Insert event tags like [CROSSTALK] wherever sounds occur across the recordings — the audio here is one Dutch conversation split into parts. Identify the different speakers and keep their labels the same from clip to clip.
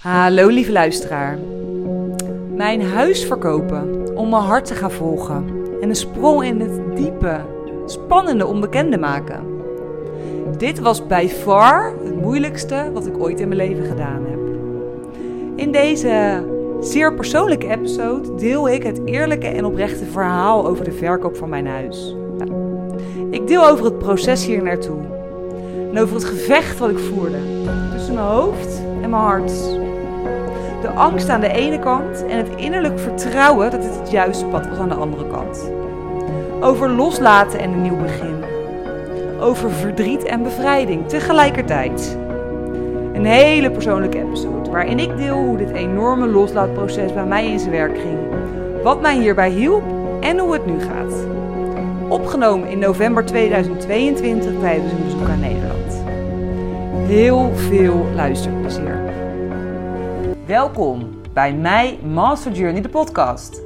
Speaker 1: Hallo lieve luisteraar. Mijn huis verkopen om mijn hart te gaan volgen en een sprong in het diepe, spannende onbekende maken. Dit was bij far het moeilijkste wat ik ooit in mijn leven gedaan heb. In deze zeer persoonlijke episode deel ik het eerlijke en oprechte verhaal over de verkoop van mijn huis. Ik deel over het proces hier naartoe en over het gevecht wat ik voerde tussen mijn hoofd en mijn hart. De angst aan de ene kant en het innerlijk vertrouwen dat het het juiste pad was aan de andere kant. Over loslaten en een nieuw begin. Over verdriet en bevrijding tegelijkertijd. Een hele persoonlijke episode waarin ik deel hoe dit enorme loslaatproces bij mij in zijn werk ging. Wat mij hierbij hielp en hoe het nu gaat. Opgenomen in november 2022 tijdens een bezoek aan Nederland. Heel veel luisterplezier. Welkom bij mij Master Journey, de podcast.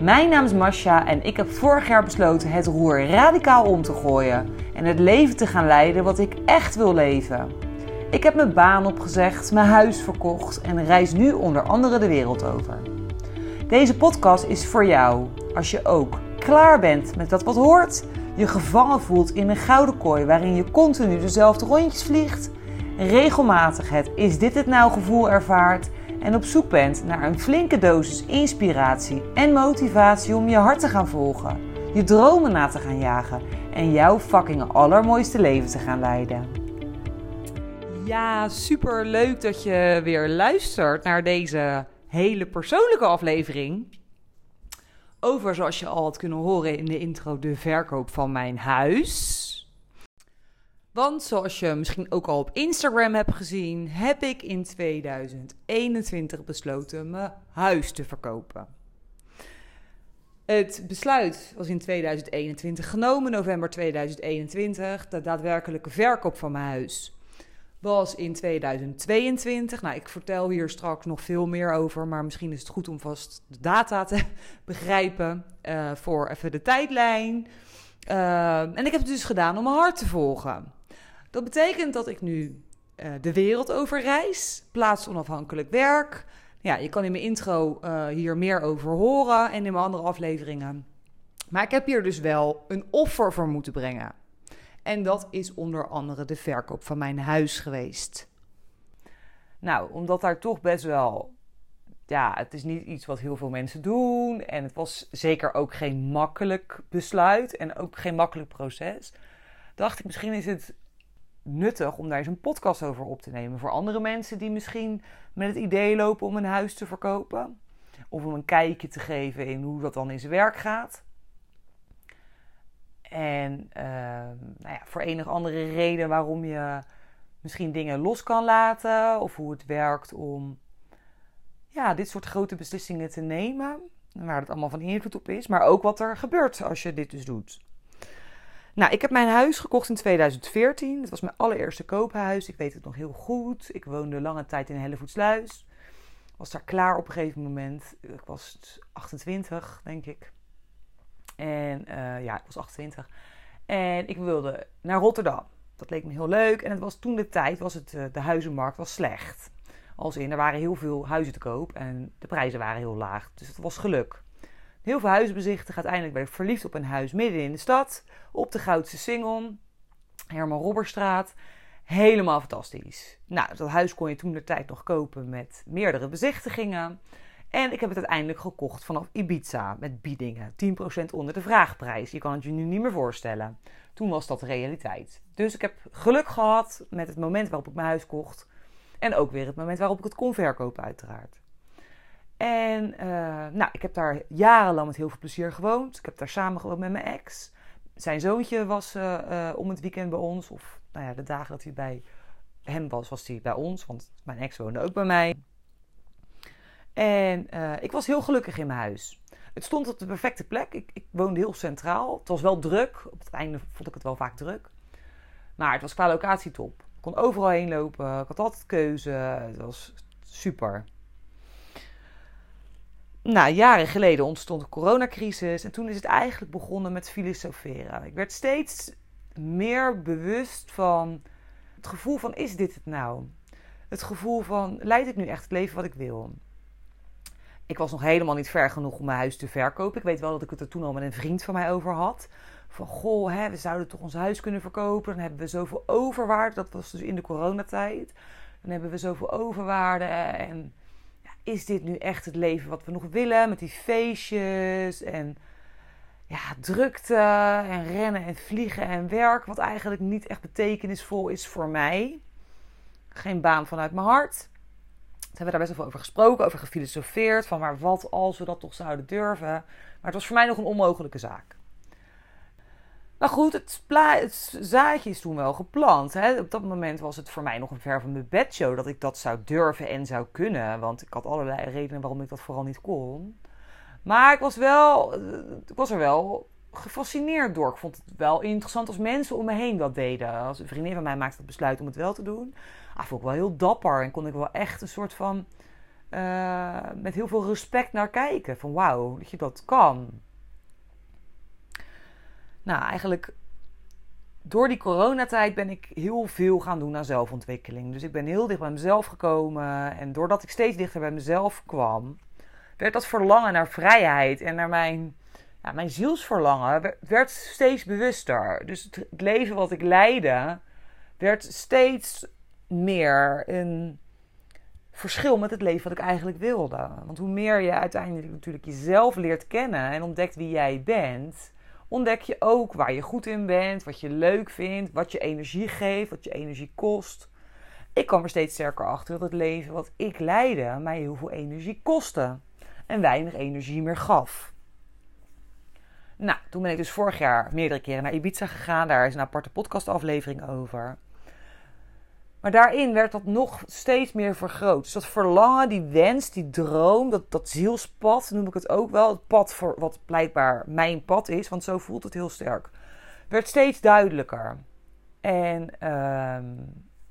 Speaker 1: Mijn naam is Masha en ik heb vorig jaar besloten het roer radicaal om te gooien en het leven te gaan leiden wat ik echt wil leven. Ik heb mijn baan opgezegd, mijn huis verkocht en reis nu onder andere de wereld over. Deze podcast is voor jou als je ook klaar bent met dat wat hoort, je gevangen voelt in een gouden kooi waarin je continu dezelfde rondjes vliegt, regelmatig het is dit het nou gevoel ervaart en op zoek bent naar een flinke dosis inspiratie en motivatie om je hart te gaan volgen, je dromen na te gaan jagen en jouw fucking allermooiste leven te gaan leiden. Ja, super leuk dat je weer luistert naar deze hele persoonlijke aflevering. Over, zoals je al had kunnen horen in de intro, de verkoop van mijn huis. Want zoals je misschien ook al op Instagram hebt gezien, heb ik in 2021 besloten mijn huis te verkopen. Het besluit was in 2021 genomen, november 2021. De daadwerkelijke verkoop van mijn huis was in 2022. Nou, ik vertel hier straks nog veel meer over, maar misschien is het goed om vast de data te [LAUGHS] begrijpen uh, voor even de tijdlijn. Uh, en ik heb het dus gedaan om mijn hart te volgen. Dat betekent dat ik nu uh, de wereld over reis, plaatsonafhankelijk werk. Ja, je kan in mijn intro uh, hier meer over horen en in mijn andere afleveringen. Maar ik heb hier dus wel een offer voor moeten brengen. En dat is onder andere de verkoop van mijn huis geweest. Nou, omdat daar toch best wel. Ja, het is niet iets wat heel veel mensen doen. En het was zeker ook geen makkelijk besluit. En ook geen makkelijk proces. Dacht ik, misschien is het nuttig om daar eens een podcast over op te nemen. Voor andere mensen die misschien met het idee lopen om een huis te verkopen. Of om een kijkje te geven in hoe dat dan in zijn werk gaat. En uh, nou ja, voor enig andere reden waarom je misschien dingen los kan laten. Of hoe het werkt om ja, dit soort grote beslissingen te nemen. Waar het allemaal van invloed op is. Maar ook wat er gebeurt als je dit dus doet. Nou, ik heb mijn huis gekocht in 2014. Het was mijn allereerste koophuis. Ik weet het nog heel goed. Ik woonde lange tijd in Hellevoetsluis. Was daar klaar op een gegeven moment. Ik was 28, denk ik. En uh, ja, ik was 28. En ik wilde naar Rotterdam. Dat leek me heel leuk. En het was toen de tijd, was het, uh, de huizenmarkt was slecht. Als in, er waren heel veel huizen te koop en de prijzen waren heel laag. Dus het was geluk. Heel veel huizen bezichtigen. Uiteindelijk werd ik verliefd op een huis midden in de stad. Op de Goudse Singel. Herman Robberstraat. Helemaal fantastisch. Nou, dat huis kon je toen de tijd nog kopen met meerdere bezichtigingen. En ik heb het uiteindelijk gekocht vanaf Ibiza met biedingen. 10% onder de vraagprijs. Je kan het je nu niet meer voorstellen. Toen was dat de realiteit. Dus ik heb geluk gehad met het moment waarop ik mijn huis kocht. En ook weer het moment waarop ik het kon verkopen, uiteraard. En uh, nou, ik heb daar jarenlang met heel veel plezier gewoond. Ik heb daar samen gewoond met mijn ex. Zijn zoontje was uh, uh, om het weekend bij ons. Of nou ja, de dagen dat hij bij hem was, was hij bij ons. Want mijn ex woonde ook bij mij. En ik was heel gelukkig in mijn huis. Het stond op de perfecte plek. Ik, ik, woonde heel centraal. Het was wel druk. Op het einde vond ik het wel vaak druk. Maar het was qua locatie top. Ik kon overal heen lopen. Ik had altijd keuze. Het was super. Nou, jaren geleden ontstond de coronacrisis en toen is het eigenlijk begonnen met filosoferen. Ik werd steeds meer bewust van het gevoel van is dit het nou? het gevoel van, leid ik nu echt het leven wat ik wil? Ik was nog helemaal niet ver genoeg om mijn huis te verkopen. Ik weet wel dat ik het er toen al met een vriend van mij over had. Van, goh, hè, we zouden toch ons huis kunnen verkopen. Dan hebben we zoveel overwaarde. Dat was dus in de coronatijd. Dan hebben we zoveel overwaarde. En is dit nu echt het leven wat we nog willen? Met die feestjes en ja, drukte en rennen en vliegen en werk. Wat eigenlijk niet echt betekenisvol is voor mij. Geen baan vanuit mijn hart. Toen hebben we daar best wel over gesproken, over gefilosofeerd. Van maar wat als we dat toch zouden durven. Maar het was voor mij nog een onmogelijke zaak. Maar goed, het, zaadje is toen wel geplant. Hè. Op dat moment was het voor mij nog een ver van mijn bedshow dat ik dat zou durven en zou kunnen. Want ik had allerlei redenen waarom ik dat vooral niet kon. Maar ik was, wel, ik was er wel gefascineerd door. Ik vond het wel interessant als mensen om me heen dat deden. Als een vriendin van mij maakte het besluit om het wel te doen. Ah, vond ik wel heel dapper. En kon ik wel echt een soort van... Uh, met heel veel respect naar kijken. Van wauw, dat je dat kan. Nou, eigenlijk door die coronatijd ben ik heel veel gaan doen aan zelfontwikkeling. Dus ik ben heel dicht bij mezelf gekomen. En doordat ik steeds dichter bij mezelf kwam, werd dat verlangen naar vrijheid en naar mijn, ja, mijn zielsverlangen werd steeds bewuster. Dus het, leven wat ik leidde werd steeds meer een verschil met het leven wat ik eigenlijk wilde. Want hoe meer je uiteindelijk natuurlijk jezelf leert kennen en ontdekt wie jij bent, ontdek je ook waar je goed in bent, wat je leuk vindt, wat je energie geeft, wat je energie kost. Ik kwam er steeds sterker achter dat het leven wat ik leidde mij heel veel energie kostte en weinig energie meer gaf. Nou, toen ben ik dus vorig jaar meerdere keren naar Ibiza gegaan. Daar is een aparte podcastaflevering over. Maar daarin werd dat nog steeds meer vergroot. Dus dat verlangen, die wens, die droom, dat, dat zielspad, noem ik het ook wel. Het pad voor wat blijkbaar mijn pad is, want zo voelt het heel sterk. Werd steeds duidelijker. En uh,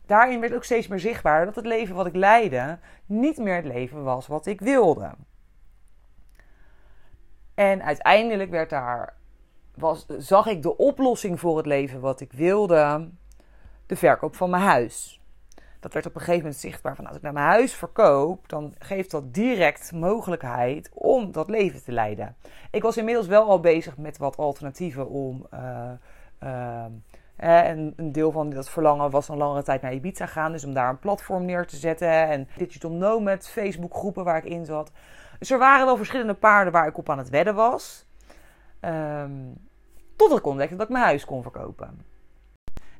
Speaker 1: daarin werd ook steeds meer zichtbaar dat het leven wat ik leidde niet meer het leven was wat ik wilde. En uiteindelijk werd daar, was, zag ik de oplossing voor het leven wat ik wilde, de verkoop van mijn huis. Dat werd op een gegeven moment zichtbaar van als ik naar mijn huis verkoop, dan geeft dat direct mogelijkheid om dat leven te leiden. Ik was inmiddels wel al bezig met wat alternatieven om. Uh, uh, en een deel van dat verlangen was een langere tijd naar Ibiza gaan. Dus om daar een platform neer te zetten. En Digital Nomad, Facebook groepen waar ik in zat. Dus er waren wel verschillende paarden waar ik op aan het wedden was. Um, totdat ik ontdekte dat ik mijn huis kon verkopen.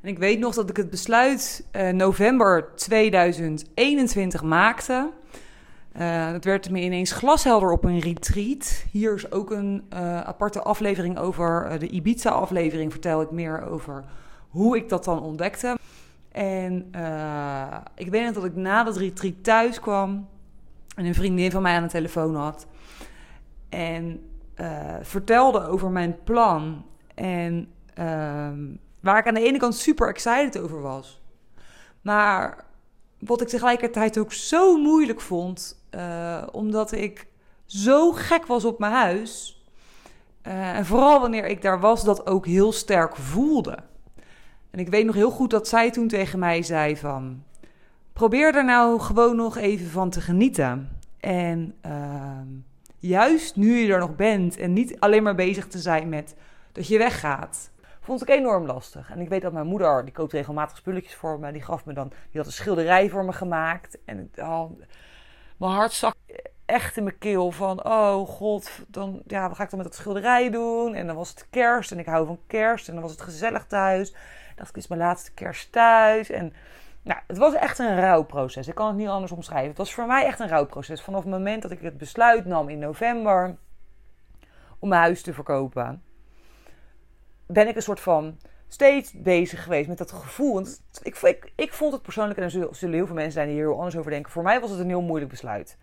Speaker 1: En ik weet nog dat ik het besluit uh, november 2021 maakte. Uh, dat werd me ineens glashelder op een retreat. Hier is ook een uh, aparte aflevering over. de Ibiza-aflevering vertel ik meer over hoe ik dat dan ontdekte. En ik weet nog dat ik na dat retreat thuis kwam en een vriendin van mij aan de telefoon had. En vertelde over mijn plan. En uh, waar ik aan de ene kant super excited over was. Maar wat ik tegelijkertijd ook zo moeilijk vond. Uh, omdat ik zo gek was op mijn huis. Uh, en vooral wanneer ik daar was, dat ook heel sterk voelde. En ik weet nog heel goed dat zij toen tegen mij zei van... Probeer er nou gewoon nog even van te genieten. En uh, juist nu je er nog bent en niet alleen maar bezig te zijn met dat je weggaat, vond ik enorm lastig. En ik weet dat mijn moeder, die koopt regelmatig spulletjes voor me, die gaf me dan, die had een schilderij voor me gemaakt. En oh, mijn hart zak echt in mijn keel van, oh god, dan, ja, wat ga ik dan met dat schilderij doen? En dan was het kerst en ik hou van kerst en dan was het gezellig thuis. Ik dacht, het is mijn laatste kerst thuis en nou, het was echt een rouwproces. Ik kan het niet anders omschrijven. Het was voor mij echt een rouwproces. Vanaf het moment dat ik het besluit nam in november om mijn huis te verkopen, ben ik een soort van steeds bezig geweest met dat gevoel. Want ik, ik, ik vond het persoonlijk, en er zullen, heel veel mensen zijn die hier heel anders over denken. Voor mij was het een heel moeilijk besluit.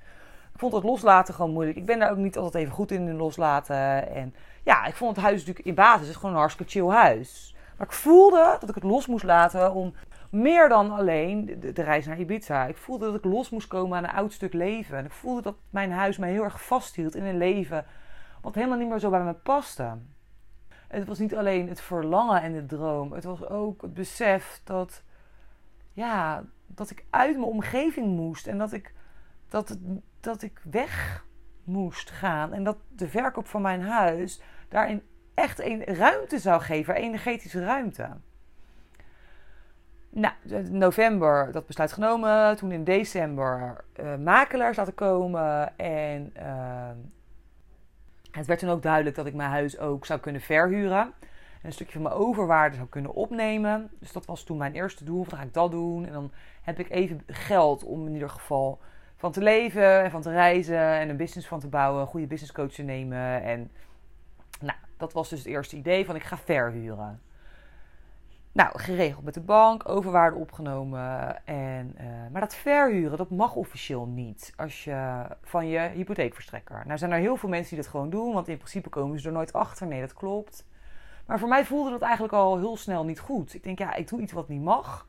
Speaker 1: Ik vond het loslaten gewoon moeilijk. Ik ben daar ook niet altijd even goed in, in loslaten. En ja, ik vond het huis natuurlijk in basis gewoon een hartstikke chill huis. Maar ik voelde dat ik het los moest laten om meer dan alleen de, de, reis naar Ibiza. Ik voelde dat ik los moest komen aan een oud stuk leven. En ik voelde dat mijn huis mij heel erg vasthield in een leven wat helemaal niet meer zo bij me paste. Het was niet alleen het verlangen en de droom. Het was ook het besef dat, ja, dat ik uit mijn omgeving moest en dat ik, dat, dat ik weg moest gaan. En dat de verkoop van mijn huis daarin echt een ruimte zou geven, energetische ruimte. Nou, november dat besluit genomen. Toen in december uh, makelaars laten komen. En uh, het werd toen ook duidelijk dat ik mijn huis ook zou kunnen verhuren. En een stukje van mijn overwaarde zou kunnen opnemen. Dus dat was toen mijn eerste doel. Dan ga ik dat doen. En dan heb ik even geld om in ieder geval van te leven en van te reizen. En een business van te bouwen. Een goede business coach te nemen. En nou, dat was dus het eerste idee van ik ga verhuren. Nou, geregeld met de bank, overwaarde opgenomen. En, uh, maar dat verhuren, dat mag officieel niet als je, van je hypotheekverstrekker. Nou zijn er heel veel mensen die dat gewoon doen, want in principe komen ze er nooit achter. Nee, dat klopt. Maar voor mij voelde dat eigenlijk al heel snel niet goed. Ik denk, ja, ik doe iets wat niet mag.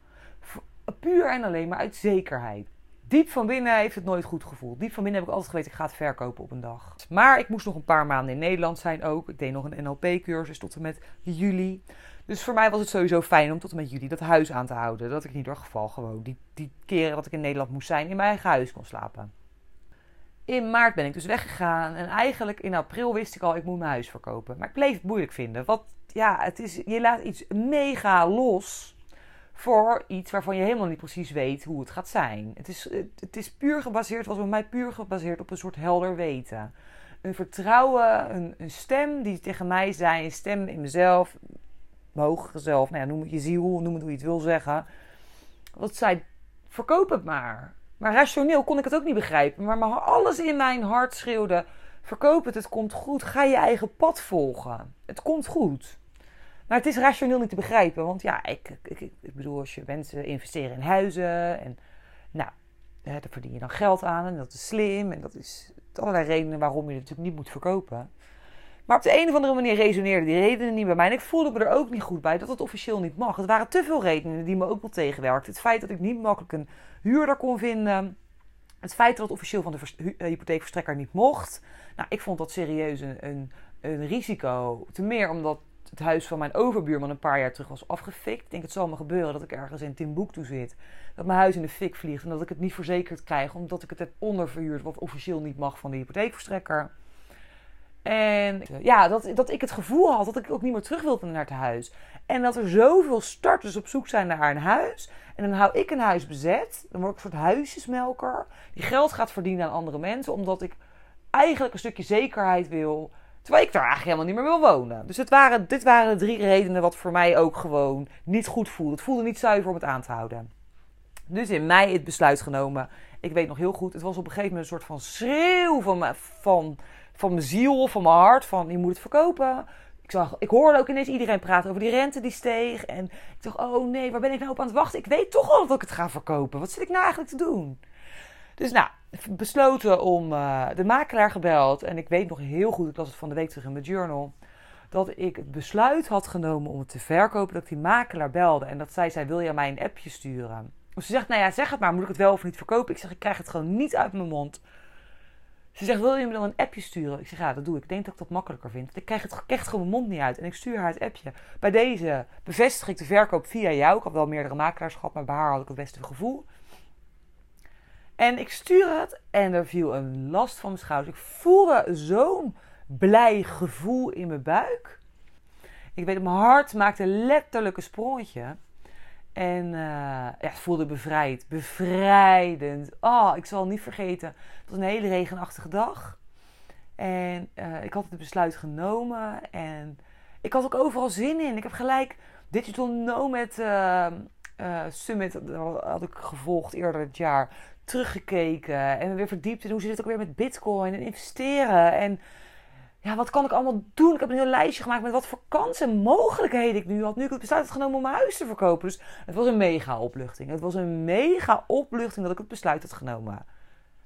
Speaker 1: Puur en alleen maar uit zekerheid. Diep van binnen heeft het nooit goed gevoeld. Diep van binnen heb ik altijd geweten, ik ga het verkopen op een dag. Maar ik moest nog een paar maanden in Nederland zijn ook. Ik deed nog een NLP-cursus tot en met juli. Dus voor mij was het sowieso fijn om tot en met juli dat huis aan te houden. Dat ik in ieder geval gewoon die, die keren dat ik in Nederland moest zijn in mijn eigen huis kon slapen. In maart ben ik dus weggegaan en eigenlijk in april wist ik al, ik moet mijn huis verkopen. Maar ik bleef het moeilijk vinden. Want ja, het is, je laat iets mega los voor iets waarvan je helemaal niet precies weet hoe het gaat zijn. Het is, het, is puur gebaseerd, was bij mij puur gebaseerd op een soort helder weten. Een vertrouwen, een, een stem die tegen mij zei, een stem in mezelf, hogere zelf, nou noem het je ziel, noem het hoe je het wil zeggen. Wat zei, verkoop het maar. Maar rationeel kon ik het ook niet begrijpen. Maar, maar alles in mijn hart schreeuwde, verkoop het, het komt goed. Ga je eigen pad volgen. Het komt goed. Maar het is rationeel niet te begrijpen. Want ja, ik, ik, ik bedoel, als je mensen investeren in huizen en nou, daar verdien je dan geld aan en dat is slim en dat is allerlei redenen waarom je het natuurlijk niet moet verkopen. Maar op de een of andere manier resoneerden die redenen niet bij mij. En ik voelde me er ook niet goed bij dat het officieel niet mag. Het waren te veel redenen die me ook wel tegenwerkten. Het feit dat ik niet makkelijk een huurder kon vinden. Het feit dat het officieel van de eh, hypotheekverstrekker niet mocht. Nou, ik vond dat serieus een, een, een risico. Ten meer omdat het huis van mijn overbuurman een paar jaar terug was afgefikt. Ik denk, het zal me gebeuren dat ik ergens in Timbuktu zit. Dat mijn huis in de fik vliegt en dat ik het niet verzekerd krijg. Omdat ik het heb onderverhuurd, wat officieel niet mag van de hypotheekverstrekker. En ja, dat, dat ik het gevoel had dat ik ook niet meer terug wilde naar het huis. En dat er zoveel starters op zoek zijn naar een huis. En dan hou ik een huis bezet. Dan word ik een soort huisjesmelker. Die geld gaat verdienen aan andere mensen. Omdat ik eigenlijk een stukje zekerheid wil. Terwijl ik daar eigenlijk helemaal niet meer wil wonen. Dus het waren, dit waren de drie redenen wat voor mij ook gewoon niet goed voelde. Het voelde niet zuiver om het aan te houden. Dus in mei het besluit genomen. Ik weet nog heel goed, het was op een gegeven moment een soort van schreeuw van, van van mijn ziel, van mijn hart, van je moet het verkopen. Ik, zag, ik hoorde ook ineens iedereen praten over die rente die steeg. En ik dacht, oh nee, waar ben ik nou op aan het wachten? Ik weet toch al dat ik het ga verkopen. Wat zit ik nou eigenlijk te doen? Dus nou, besloten om uh, de makelaar gebeld. En ik weet nog heel goed, ik las het van de week terug in mijn journal. Dat ik het besluit had genomen om het te verkopen. Dat ik die makelaar belde. En dat zij zei, wil je mij een appje sturen? Dus ze zegt, nou ja, zeg het maar. Moet ik het wel of niet verkopen? Ik zeg, ik krijg het gewoon niet uit mijn mond. Ze zegt, wil je me dan een appje sturen? Ik zeg, ja, dat doe ik. Ik denk dat ik dat makkelijker vind. Ik krijg het, krijg gewoon mijn mond niet uit. En ik stuur haar het appje. Bij deze bevestig ik de verkoop via jou. Ik had wel meerdere makelaars gehad, maar bij haar had ik het beste gevoel. En ik stuur het en er viel een last van mijn schouders. Ik voelde zo'n blij gevoel in mijn buik. Ik weet, mijn hart maakte letterlijk een sprongetje. En uh, ja, het voelde bevrijd. Bevrijdend. Oh, ik zal niet vergeten. Het was een hele regenachtige dag. En uh, ik had het besluit genomen. En ik had ook overal zin in. Ik heb gelijk Digital Nomad uh, Summit had ik gevolgd eerder dit jaar. Teruggekeken. En weer verdiept in hoe zit het ook weer met bitcoin en investeren. En ja, wat kan ik allemaal doen? Ik heb een heel lijstje gemaakt met wat voor kansen en mogelijkheden ik nu had. Nu ik het besluit had genomen om mijn huis te verkopen. Dus het was een mega opluchting. Het was een mega opluchting dat ik het besluit had genomen.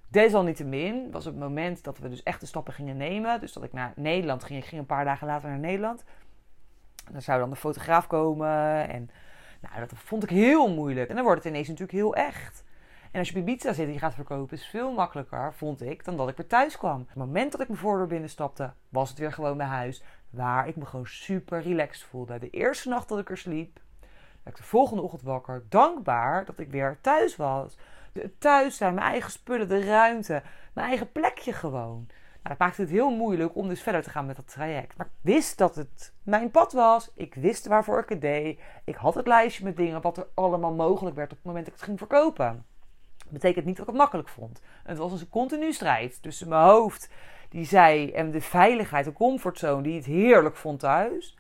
Speaker 1: Desalniettemin was het moment dat we dus echt de stappen gingen nemen. Dus dat ik naar Nederland ging. Ik ging een paar dagen later naar Nederland. Dan zou dan de fotograaf komen. En nou, dat vond ik heel moeilijk. En dan wordt het ineens natuurlijk heel echt. En als je bij pizza zit en je gaat verkopen, is veel makkelijker, vond ik, dan dat ik weer thuis kwam. Op het moment dat ik mijn voordeur binnenstapte, was het weer gewoon bij huis. Waar ik me gewoon super relaxed voelde. De eerste nacht dat ik er sliep, ik de volgende ochtend wakker, dankbaar dat ik weer thuis was. thuis zijn, mijn eigen spullen, de ruimte, mijn eigen plekje gewoon. Nou, dat maakte het heel moeilijk om dus verder te gaan met dat traject. Maar ik wist dat het mijn pad was. Ik wist waarvoor ik het deed. Ik had het lijstje met dingen wat er allemaal mogelijk werd op het moment dat ik het ging verkopen. Betekent niet dat ik het makkelijk vond. Het was een continu strijd tussen mijn hoofd, die zei, en de veiligheid, de comfortzone, die het heerlijk vond thuis.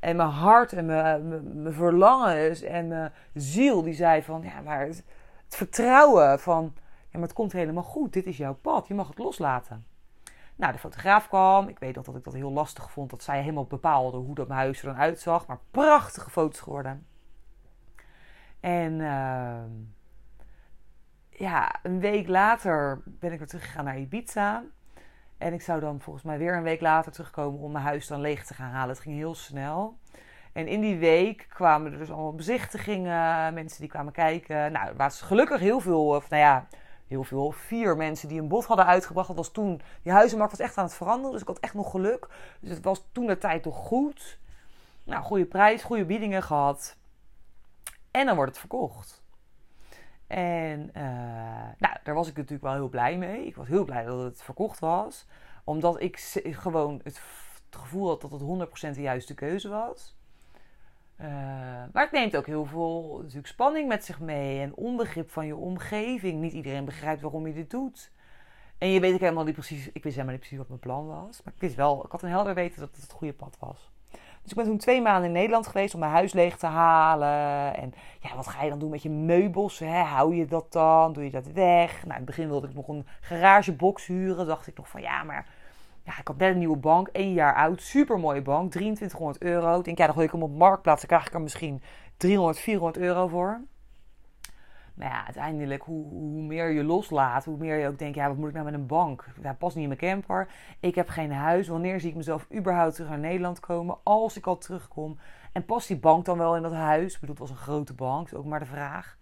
Speaker 1: En mijn hart en mijn, mijn, verlangens en mijn ziel, die zei van, ja, maar het, vertrouwen van, ja, maar het komt helemaal goed. Dit is jouw pad. Je mag het loslaten. Nou, de fotograaf kwam. Ik weet nog dat ik dat heel lastig vond. Dat zij helemaal bepaalde hoe dat mijn huis er dan uitzag. Maar prachtige foto's geworden. En uh, ja, een week later ben ik weer teruggegaan naar Ibiza. En ik zou dan volgens mij weer een week later terugkomen om mijn huis dan leeg te gaan halen. Het ging heel snel. En in die week kwamen er dus allemaal bezichtigingen, mensen die kwamen kijken. Nou, er was gelukkig heel veel, of nou ja, heel veel. Vier mensen die een bod hadden uitgebracht. Dat was toen, die huizenmarkt was echt aan het veranderen. Dus ik had echt nog geluk. Dus het was toen de tijd toch goed. Nou, goede prijs, goede biedingen gehad. En dan wordt het verkocht. En uh, nou, daar was ik natuurlijk wel heel blij mee. Ik was heel blij dat het verkocht was. Omdat ik gewoon het gevoel had dat het 100% de juiste keuze was. Uh, maar het neemt ook heel veel natuurlijk spanning met zich mee en onbegrip van je omgeving. Niet iedereen begrijpt waarom je dit doet. En je weet ook helemaal niet precies, ik wist helemaal niet precies wat mijn plan was. Maar ik wist wel, ik had een helder weten dat het het goede pad was. Dus ik ben toen twee maanden in Nederland geweest om mijn huis leeg te halen. En ja, wat ga je dan doen met je meubels? Hè? Hou je dat dan? Doe je dat weg? Nou, in het begin wilde ik nog een garagebox huren. Dacht ik nog van ja, maar ja, ik had net een nieuwe bank, één jaar oud, super mooie bank, 2300 euro. Denk, ja, dan gooi ik hem op marktplaats, dan krijg ik er misschien 300, 400 euro voor. Maar ja, uiteindelijk, hoe, hoe, meer je loslaat, hoe meer je ook denkt, ja, wat moet ik nou met een bank? Dat past niet in mijn camper. Ik heb geen huis. Wanneer zie ik mezelf überhaupt terug naar Nederland komen? Als ik al terugkom. En past die bank dan wel in dat huis? Ik bedoel, het was een grote bank, is ook maar de vraag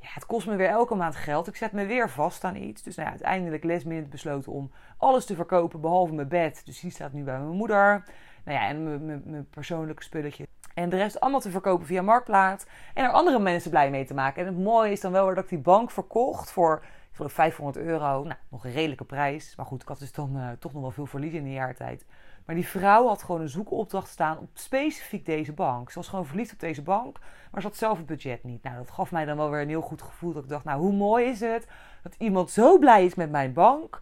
Speaker 1: ja, het kost me weer elke maand geld. Ik zet me weer vast aan iets. Dus nou ja, uiteindelijk lesminute besloten om alles te verkopen behalve mijn bed. Dus die staat nu bij mijn moeder. Nou ja, en mijn persoonlijke spulletje. En de rest allemaal te verkopen via Marktplaats. En er andere mensen blij mee te maken. En het mooie is dan wel dat ik die bank verkocht voor ik geloof 500 euro. Nou, nog een redelijke prijs. Maar goed, ik had dus dan uh, toch nog wel veel verlies in een jaar tijd. Maar die vrouw had gewoon een zoekopdracht staan op specifiek deze bank. Ze was gewoon verliefd op deze bank, maar ze had zelf het budget niet. Nou, dat gaf mij dan wel weer een heel goed gevoel. Dat ik dacht, nou, hoe mooi is het dat iemand zo blij is met mijn bank.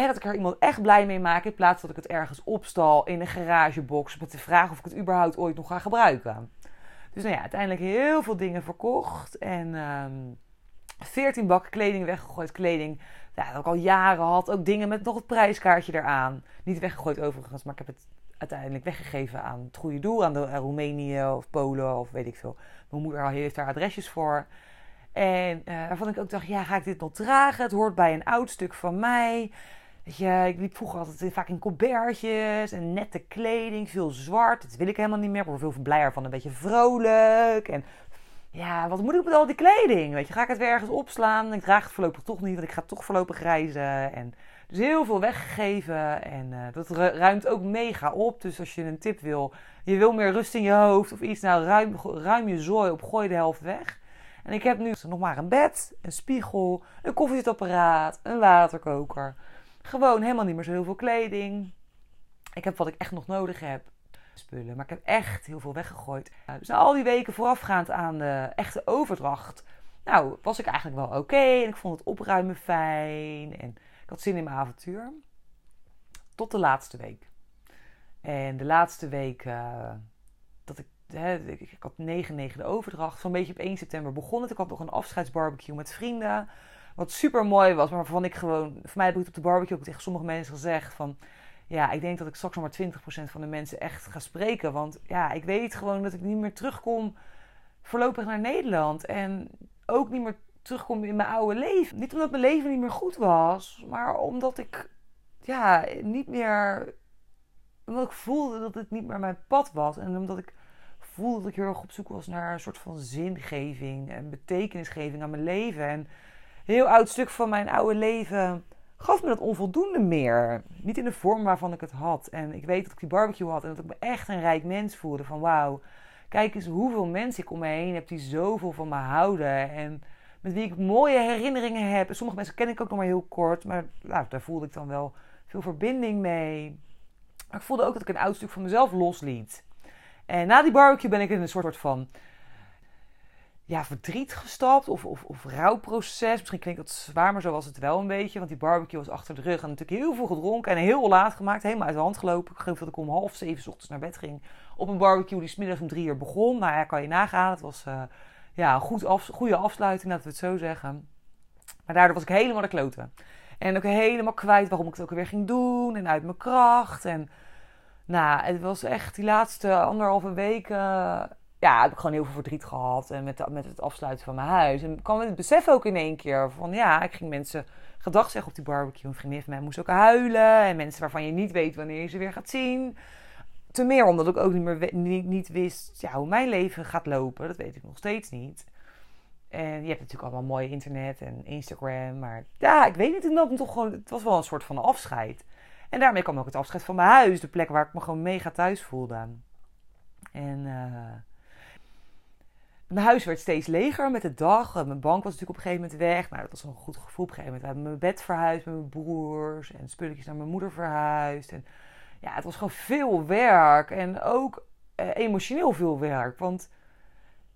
Speaker 1: Dat ik er iemand echt blij mee maak. In plaats dat ik het ergens opstal in een garagebox. Met de vraag of ik het überhaupt ooit nog ga gebruiken. Dus nou ja, uiteindelijk heel veel dingen verkocht. En um, 14 bakken kleding weggegooid. Kleding ja, dat ik al jaren had. Ook dingen met nog het prijskaartje eraan. Niet weggegooid overigens, maar ik heb het uiteindelijk weggegeven aan het goede doel. Aan, de, Roemenië of Polen of weet ik veel. Mijn moeder heeft daar adresjes voor. En uh, waarvan ik ook dacht, ja, ga ik dit nog dragen? Het hoort bij een oud stuk van mij. Je, ik liep vroeger altijd vaak in colbertjes en nette kleding, veel zwart. Dat wil ik helemaal niet meer. Ik word veel blijer van een beetje vrolijk en ja, wat moet ik met al die kleding? Weet je, ga ik het weer ergens opslaan? Ik draag het voorlopig toch niet, want ik ga toch voorlopig reizen. En dus heel veel weggegeven en uh, dat ruimt ook mega op. Dus als je een tip wil, je wil meer rust in je hoofd of iets, nou ruim, ruim je zooi op, gooi de helft weg. En ik heb nu nog maar een bed, een spiegel, een koffiezetapparaat, een waterkoker. Gewoon helemaal niet meer zo heel veel kleding. Ik heb wat ik echt nog nodig heb spullen. Maar ik heb echt heel veel weggegooid. Uh, dus al die weken voorafgaand aan de echte overdracht, nou, was ik eigenlijk wel oké. en ik vond het opruimen fijn. En ik had zin in mijn avontuur. Tot de laatste week. En de laatste week uh, dat ik, ik, had 9 9 de overdracht. Zo'n beetje op 1 september begon het. Ik had nog een afscheidsbarbecue met vrienden. Wat super mooi was, maar waarvan ik gewoon, voor mij heb ik het op de barbecue ook tegen sommige mensen gezegd van ja, ik denk dat ik straks nog maar 20% van de mensen echt ga spreken. Want ja, ik weet gewoon dat ik niet meer terugkom voorlopig naar Nederland. En ook niet meer terugkom in mijn oude leven. Niet omdat mijn leven niet meer goed was, maar omdat ik ja, niet meer. Omdat ik voelde dat het niet meer mijn pad was. En omdat ik voelde dat ik heel erg op zoek was naar een soort van zingeving en betekenisgeving aan mijn leven. En heel oud stuk van mijn oude leven gaf me dat onvoldoende meer. Niet in de vorm waarvan ik het had. En ik weet dat ik die barbecue had en dat ik me echt een rijk mens voelde. Van wauw, Kijk eens hoeveel mensen ik om me heen heb die zoveel van me houden. En met wie ik mooie herinneringen heb. En sommige mensen ken ik ook nog maar heel kort. Maar nou, daar voelde ik dan wel veel verbinding mee. Maar ik voelde ook dat ik een oud stuk van mezelf losliet. En na die barbecue ben ik in een soort van ja, verdriet gestapt of, of, of rouwproces. Misschien klinkt dat zwaar, maar zo was het wel een beetje. Want die barbecue was achter de rug en natuurlijk heel veel gedronken en heel laat gemaakt. Helemaal uit de hand gelopen. Ik geloof dat ik om half zeven ochtends naar bed ging op een barbecue die smiddags om drie uur begon. Nou ja, kan je nagaan. Het was uh, ja, een goed af, goede afsluiting, laten we het zo zeggen. Maar daardoor was ik helemaal de kloten. En ook helemaal kwijt waarom ik het ook weer ging doen. En uit mijn kracht. En nou, het was echt die laatste anderhalve weken ja, heb ik gewoon heel veel verdriet gehad. En met, met het afsluiten van mijn huis. En kwam het besef ook in één keer van ja, ik ging mensen gedag zeggen op die barbecue. Een vriendin van mij moest ook huilen. En mensen waarvan je niet weet wanneer je ze weer gaat zien. Ten meer omdat ik ook niet meer niet, niet wist ja, hoe mijn leven gaat lopen. Dat weet ik nog steeds niet. En je hebt natuurlijk allemaal mooie internet en Instagram. Maar ja, ik weet niet. Toch gewoon, het was wel een soort van afscheid. En daarmee kwam ook het afscheid van mijn huis. De plek waar ik me gewoon mega thuis voelde. En uh, mijn huis werd steeds leger met de dag. Mijn bank was natuurlijk op een gegeven moment weg. Nou, dat was een goed gevoel op een gegeven moment. We mijn bed verhuisd met mijn broers. En spulletjes naar mijn moeder verhuisd. En ja, het was gewoon veel werk. En ook eh, emotioneel veel werk. Want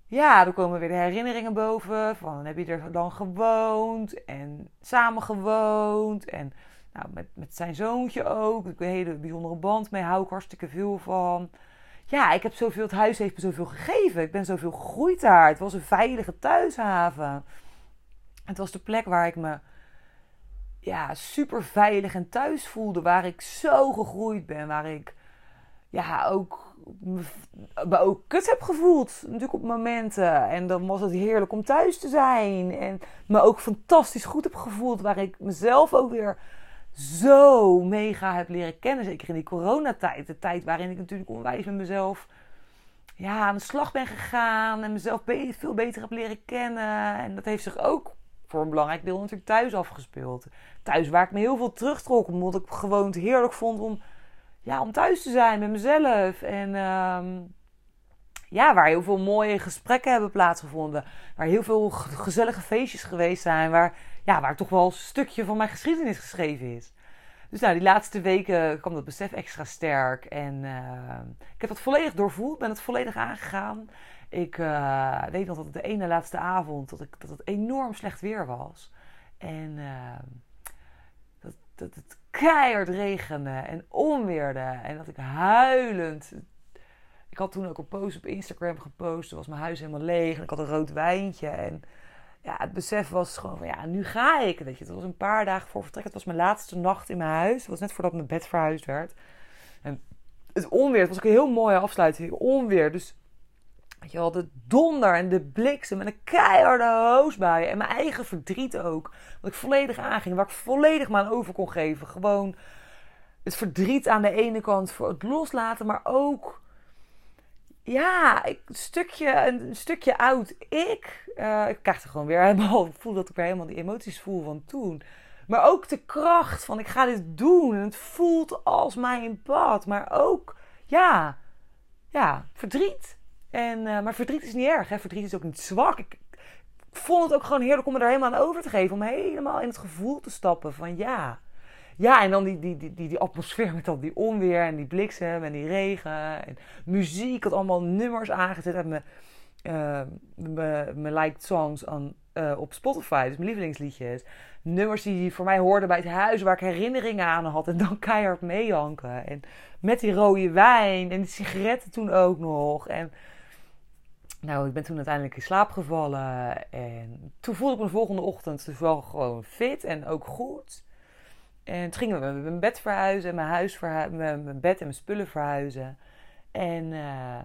Speaker 1: ja, er komen weer de herinneringen boven. Van heb je er dan gewoond. En samen gewoond. En nou, met, met zijn zoontje ook. Ik heb een hele bijzondere band mee. Hou ik hartstikke veel van ja, ik heb zoveel, het huis heeft me zoveel gegeven. Ik ben zoveel gegroeid daar. Het was een veilige thuishaven. Het was de plek waar ik me ja, super veilig en thuis voelde. Waar ik zo gegroeid ben. Waar ik ja, ook, me ook kut heb gevoeld. Natuurlijk op momenten. En dan was het heerlijk om thuis te zijn. En me ook fantastisch goed heb gevoeld. Waar ik mezelf ook weer zo mega heb leren kennen. Zeker in die coronatijd. De tijd waarin ik natuurlijk onwijs met mezelf ja, aan de slag ben gegaan. En mezelf veel beter heb leren kennen. En dat heeft zich ook voor een belangrijk deel natuurlijk thuis afgespeeld. Thuis waar ik me heel veel terugtrok. Omdat ik gewoon het heerlijk vond om, ja, om thuis te zijn met mezelf. En ehm, ja, waar heel veel mooie gesprekken hebben plaatsgevonden. Waar heel veel gezellige feestjes geweest zijn. Waar ja, waar toch wel een stukje van mijn geschiedenis geschreven is. Dus nou, die laatste weken kwam dat besef extra sterk. En uh, ik heb het volledig doorvoeld, ben het volledig aangegaan. Ik uh, weet nog dat het de ene laatste avond dat, ik, dat het enorm slecht weer was. En uh, dat, dat het keihard regende en onweerde. En dat ik huilend. Ik had toen ook een post op Instagram gepost. Toen was mijn huis helemaal leeg en ik had een rood wijntje. En ja, het besef was gewoon van ja, nu ga ik. Weet je, het was een paar dagen voor vertrek. Het was mijn laatste nacht in mijn huis. Het was net voordat mijn bed verhuisd werd. En het onweer, het was ook een heel mooie afsluiting. Onweer, dus weet je wel, de donder en de bliksem en de keiharde hoosbuien. En mijn eigen verdriet ook. Wat ik volledig aanging, waar ik volledig me aan over kon geven. Gewoon het verdriet aan de ene kant voor het loslaten, maar ook ja, een stukje, een stukje oud ik. Uh, ik krijg er gewoon weer helemaal, ik voel dat ik weer helemaal die emoties voel van toen. Maar ook de kracht van ik ga dit doen. En het voelt als mijn pad. Maar ook, ja, ja, verdriet. En, uh, maar verdriet is niet erg. Hè? Verdriet is ook niet zwak. Ik, ik, vond het ook gewoon heerlijk om me er helemaal aan over te geven. Om helemaal in het gevoel te stappen van ja, ja, en dan die, die, die, die, atmosfeer met al die onweer en die bliksem en die regen. En muziek. Had allemaal nummers aangezet uit mijn, uh, mijn, liked songs aan, uh, op Spotify. Dus mijn lievelingsliedjes. Nummers die voor mij hoorden bij het huis waar ik herinneringen aan had. En dan [LAUGHS] keihard meejanken. En met die rode wijn en die sigaretten toen ook nog. En nou, ik ben toen uiteindelijk in slaap gevallen. En toen voelde ik me de volgende ochtend dus wel gewoon fit en ook goed. En toen gingen we mijn bed verhuizen, mijn huis verhuizen, mijn bed en mijn spullen verhuizen. En uh,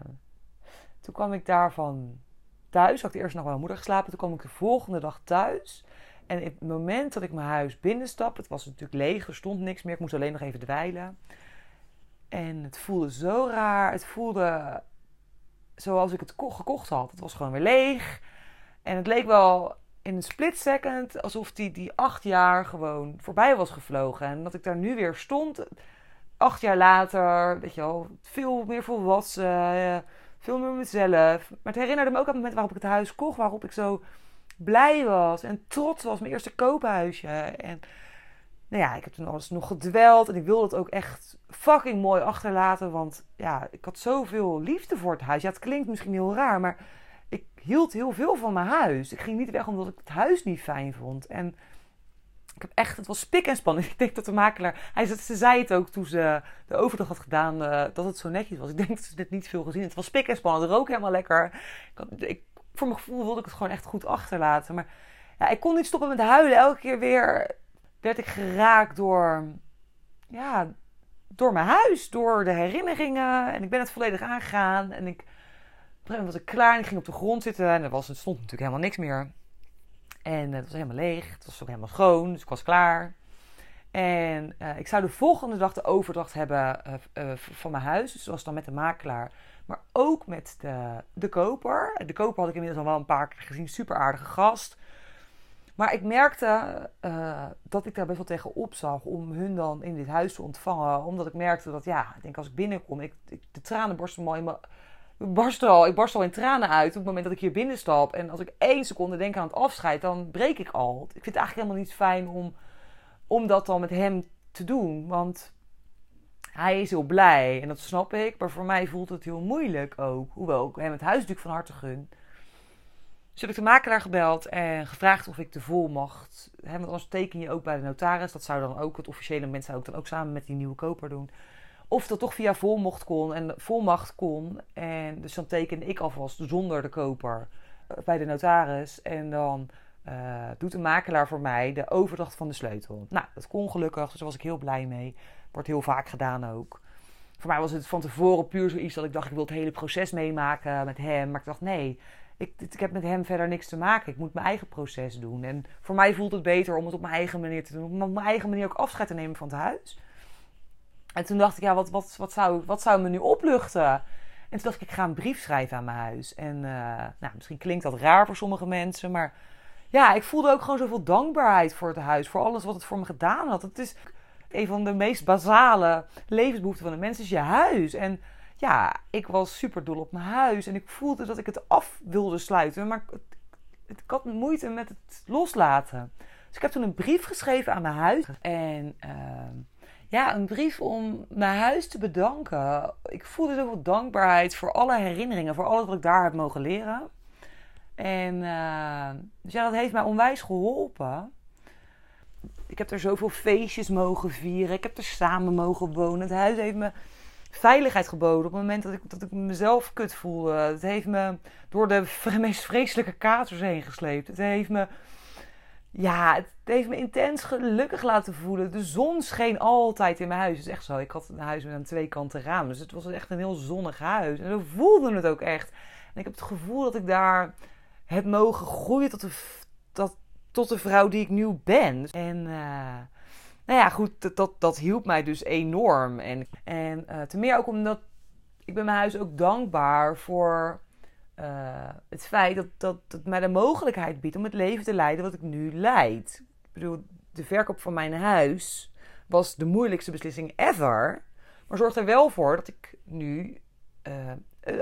Speaker 1: toen kwam ik daarvan thuis. Had ik eerst nog bij mijn moeder geslapen. Toen kwam ik de volgende dag thuis. En op het moment dat ik mijn huis binnenstap, het was natuurlijk leeg, er stond niks meer. Ik moest alleen nog even dweilen. En het voelde zo raar. Het voelde zoals ik het gekocht had. Het was gewoon weer leeg. En het leek wel in een split second alsof die, die acht jaar gewoon voorbij was gevlogen. En dat ik daar nu weer stond, acht jaar later, weet je wel, veel meer volwassen, Veel meer mezelf. Maar het herinnerde me ook aan het moment waarop ik het huis kocht. Waarop ik zo blij was en trots was. Mijn eerste koophuisje. En nou ja, ik heb toen alles nog gedweld. En ik wilde het ook echt fucking mooi achterlaten. Want ja, ik had zoveel liefde voor het huis. Ja, het klinkt misschien heel raar, maar ik hield heel veel van mijn huis. Ik ging niet weg omdat ik het huis niet fijn vond. En ik heb echt, het was spik en span. [LAUGHS] Ik denk dat de makelaar, hij, ze zei het ook toen ze de overdag had gedaan, uh, dat het zo netjes was. Ik denk dat ze dit niet veel gezien Het was spik en span. Het rook helemaal lekker. Ik, voor mijn gevoel wilde ik het gewoon echt goed achterlaten. Maar ja, ik kon niet stoppen met huilen. Elke keer weer werd ik geraakt door, ja, door mijn huis, door de herinneringen. En ik ben het volledig aangegaan. En ik, een gegeven moment was ik klaar en ik ging op de grond zitten. En er, was, er stond natuurlijk helemaal niks meer. En het was helemaal leeg. Het was ook helemaal schoon. Dus ik was klaar. En uh, ik zou de volgende dag de overdracht hebben uh, van mijn huis. Dus dat was dan met de makelaar. Maar ook met de, de koper. De koper had ik inmiddels al wel een paar keer gezien. Super aardige gast. Maar ik merkte dat ik daar best wel tegen opzag om hun dan in dit huis te ontvangen. Omdat ik merkte dat, ja, ik denk als ik binnenkom, ik, de tranen barsten al in mijn... Ik barst, al, ik barst al in tranen uit op het moment dat ik hier binnenstap. En als ik één seconde denk aan het afscheid, dan breek ik al. Ik vind het eigenlijk helemaal niet fijn om, om dat dan met hem te doen. Want hij is heel blij en dat snap ik. Maar voor mij voelt het heel moeilijk ook. Hoewel ik hem het huis natuurlijk van harte gun. Dus heb ik de makelaar gebeld en gevraagd of ik de volmacht. Hè, want anders teken je ook bij de notaris. Dat zou dan ook het officiële moment zou ik dan ook samen met die nieuwe koper doen. Of dat toch via volmacht kon en volmacht kon. En dus dan tekende ik alvast zonder de koper eh, bij de notaris. En dan uh, doet de makelaar voor mij de overdracht van de sleutel. Nou, dat kon gelukkig, dus daar was ik heel blij mee. Wordt heel vaak gedaan ook. Voor mij was het van tevoren puur zoiets dat ik dacht, ik wil het hele proces meemaken met hem. Maar ik dacht, nee, ik, ik heb met hem verder niks te maken. Ik moet mijn eigen proces doen. En voor mij voelt het beter om het op mijn eigen manier te doen. Om op mijn eigen manier ook afscheid te nemen van het huis. En toen dacht ik, ja, wat, wat, wat, zou, wat zou me nu opluchten? En toen dacht ik, ik ga een brief schrijven aan mijn huis. En uh, nou, misschien klinkt dat raar voor sommige mensen, maar ja, ik voelde ook gewoon zoveel dankbaarheid voor het huis. Voor alles wat het voor me gedaan had. Het is een van de meest basale levensbehoeften van de mensen, is je huis. En ja, ik was super dol op mijn huis. En ik voelde dat ik het af wilde sluiten. Maar ik had moeite met het loslaten. Dus ik heb toen een brief geschreven aan mijn huis. En uh, ja, een brief om mijn huis te bedanken. Ik voelde zoveel dankbaarheid voor alle herinneringen. Voor alles wat ik daar heb mogen leren. En uh, dus ja, dat heeft mij onwijs geholpen. Ik heb er zoveel feestjes mogen vieren. Ik heb er samen mogen wonen. Het huis heeft me veiligheid geboden op het moment dat ik, dat ik mezelf kut voelde. Het heeft me door de meest vreselijke katers heen gesleept. Het heeft me, ja, het heeft me intens gelukkig laten voelen. De zon scheen altijd in mijn huis. Het is echt zo. Ik had een huis met aan twee kanten ramen. Dus het was echt een heel zonnig huis. En we voelden het ook echt. En ik heb het gevoel dat ik daar heb mogen groeien tot de, tot de vrouw die ik nu ben. En... Uh, nou ja, goed, dat, dat, hielp mij dus enorm. En, en uh, ten meer ook omdat ik ben mijn huis ook dankbaar voor uh, het feit dat, dat mij de mogelijkheid biedt om het leven te leiden wat ik nu leid. Ik bedoel, de verkoop van mijn huis was de moeilijkste beslissing ever. Maar zorgt er wel voor dat ik nu uh,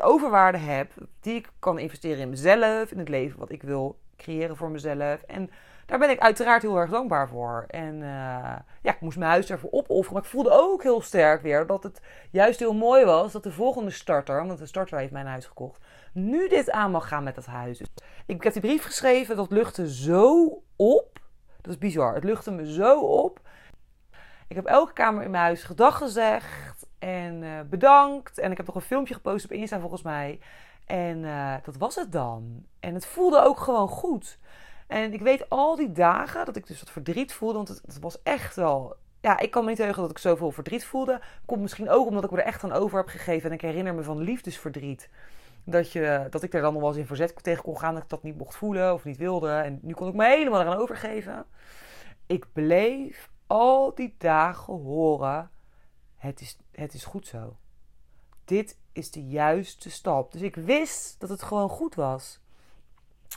Speaker 1: overwaarde heb die ik kan investeren in mezelf, in het leven wat ik wil creëren voor mezelf. En daar ben ik uiteraard heel erg dankbaar voor. En uh, ja, ik moest mijn huis ervoor opofferen. Maar ik voelde ook heel sterk weer dat het juist heel mooi was dat de volgende starter, want de starter heeft mijn huis gekocht, nu dit aan mag gaan met dat huis. Dus ik heb die brief geschreven, dat luchtte zo op. Dat is bizar. Het luchtte me zo op. Ik heb elke kamer in mijn huis gedag gezegd en uh, bedankt. En ik heb nog een filmpje gepost op Insta volgens mij. En uh, dat was het dan. En het voelde ook gewoon goed. En ik weet al die dagen dat ik dus wat verdriet voelde. Want het, het was echt wel. Ja, ik kan me niet heugen dat ik zoveel verdriet voelde. Komt misschien ook omdat ik me er echt aan over heb gegeven. En ik herinner me van liefdesverdriet. Dat, je, dat ik er dan nog wel eens in verzet tegen kon gaan. Dat ik dat niet mocht voelen of niet wilde. En nu kon ik me helemaal eraan overgeven. Ik bleef al die dagen horen. Het is, het is goed zo. Dit is de juiste stap. Dus ik wist dat het gewoon goed was.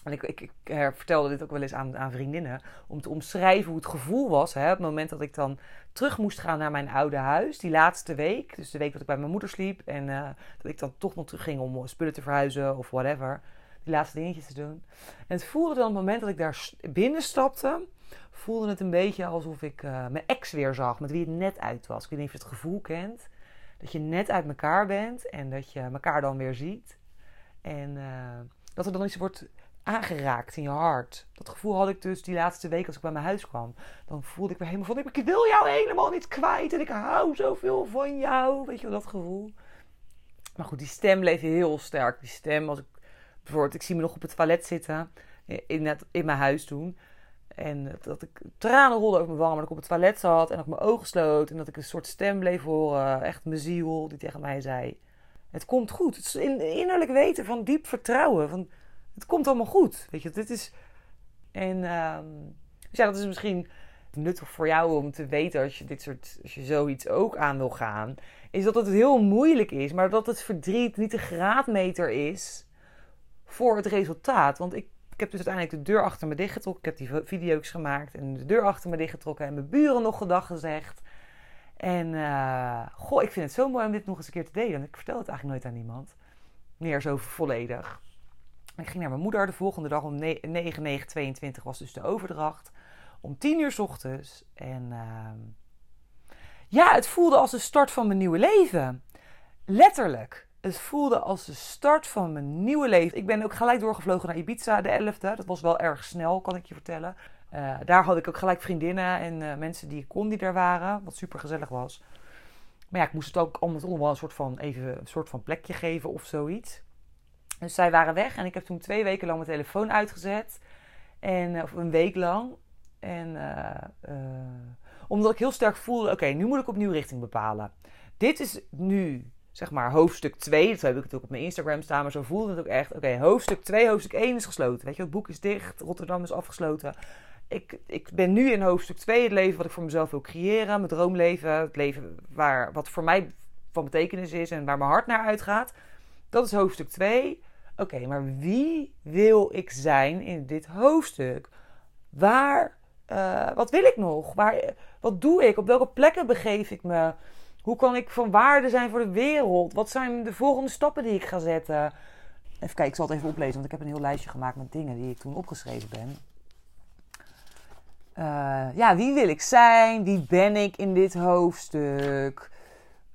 Speaker 1: En ik, ik, ik vertelde dit ook wel eens aan, aan vriendinnen. Om te omschrijven hoe het gevoel was. Hè, op het moment dat ik dan terug moest gaan naar mijn oude huis. Die laatste week. Dus de week dat ik bij mijn moeder sliep. En uh, dat ik dan toch nog terug ging om spullen te verhuizen of whatever. Die laatste dingetjes te doen. En het voelde dan op het moment dat ik daar binnen stapte. Voelde het een beetje alsof ik mijn ex weer zag. Met wie het net uit was. Ik weet niet of je het gevoel kent. Dat je net uit elkaar bent. En dat je elkaar dan weer ziet. En dat er dan iets wordt aangeraakt in je hart. Dat gevoel had ik dus die laatste week als ik bij mijn huis kwam. Dan voelde ik me helemaal van, ik wil jou helemaal niet kwijt en ik hou zoveel van jou. Weet je wel, dat gevoel. Maar goed, die stem bleef heel sterk. Die stem, als ik bijvoorbeeld, ik zie me nog op het toilet zitten in, het, in mijn huis toen. En dat ik tranen rolde over mijn wangen, maar dat ik op het toilet zat en dat ik mijn ogen sloot. En dat ik een soort stem bleef horen, echt mijn ziel, die tegen mij zei... Het komt goed. Het is innerlijk weten van diep vertrouwen. Van, het komt allemaal goed. Weet je, dit is. En uh, dus ja, dat is misschien nuttig voor jou om te weten als je dit soort, als je zoiets ook aan wil gaan, is dat het heel moeilijk is, maar dat het verdriet niet de graadmeter is voor het resultaat. Want ik, heb dus uiteindelijk de deur achter me dichtgetrokken. Ik heb die video's gemaakt en de deur achter me dichtgetrokken en mijn buren nog gedag gezegd. En uh, goh, ik vind het zo mooi om dit nog eens een keer te delen. ik vertel het eigenlijk nooit aan niemand. Meer zo volledig. Ik ging naar mijn moeder de volgende dag om 9, 9, 22 was dus de overdracht. Om 10 uur s ochtends. En uh, ja, het voelde als de start van mijn nieuwe leven. Letterlijk. Het voelde als de start van mijn nieuwe leven. Ik ben ook gelijk doorgevlogen naar Ibiza, de 11e. Dat was wel erg snel, kan ik je vertellen. Uh, daar had ik ook gelijk vriendinnen en uh, mensen die ik kon die daar waren. Wat super gezellig was. Maar ja, ik moest het ook allemaal wel een soort van, even een soort van plekje geven of zoiets. Dus zij waren weg en ik heb toen twee weken lang mijn telefoon uitgezet. En, of een week lang. En uh, omdat ik heel sterk voelde, oké, nu moet ik opnieuw richting bepalen. Dit is nu, zeg maar, hoofdstuk 2. Dat heb ik natuurlijk op mijn Instagram staan, maar zo voelde het ook echt. Oké, hoofdstuk 2, hoofdstuk 1 is gesloten. Weet je, het boek is dicht, Rotterdam is afgesloten. Ik, ik ben nu in hoofdstuk 2, het leven wat ik voor mezelf wil creëren. Mijn droomleven, het leven waar, wat voor mij van betekenis is en waar mijn hart naar uitgaat. Dat is hoofdstuk 2. Oké, maar wie wil ik zijn in dit hoofdstuk? Waar, uh, wat wil ik nog? Waar, wat doe ik? Op welke plekken begeef ik me? Hoe kan ik van waarde zijn voor de wereld? Wat zijn de volgende stappen die ik ga zetten? Even kijken, ik zal het even oplezen, want ik heb een heel lijstje gemaakt met dingen die ik toen opgeschreven ben. Uh, ja, wie wil ik zijn? Wie ben ik in dit hoofdstuk?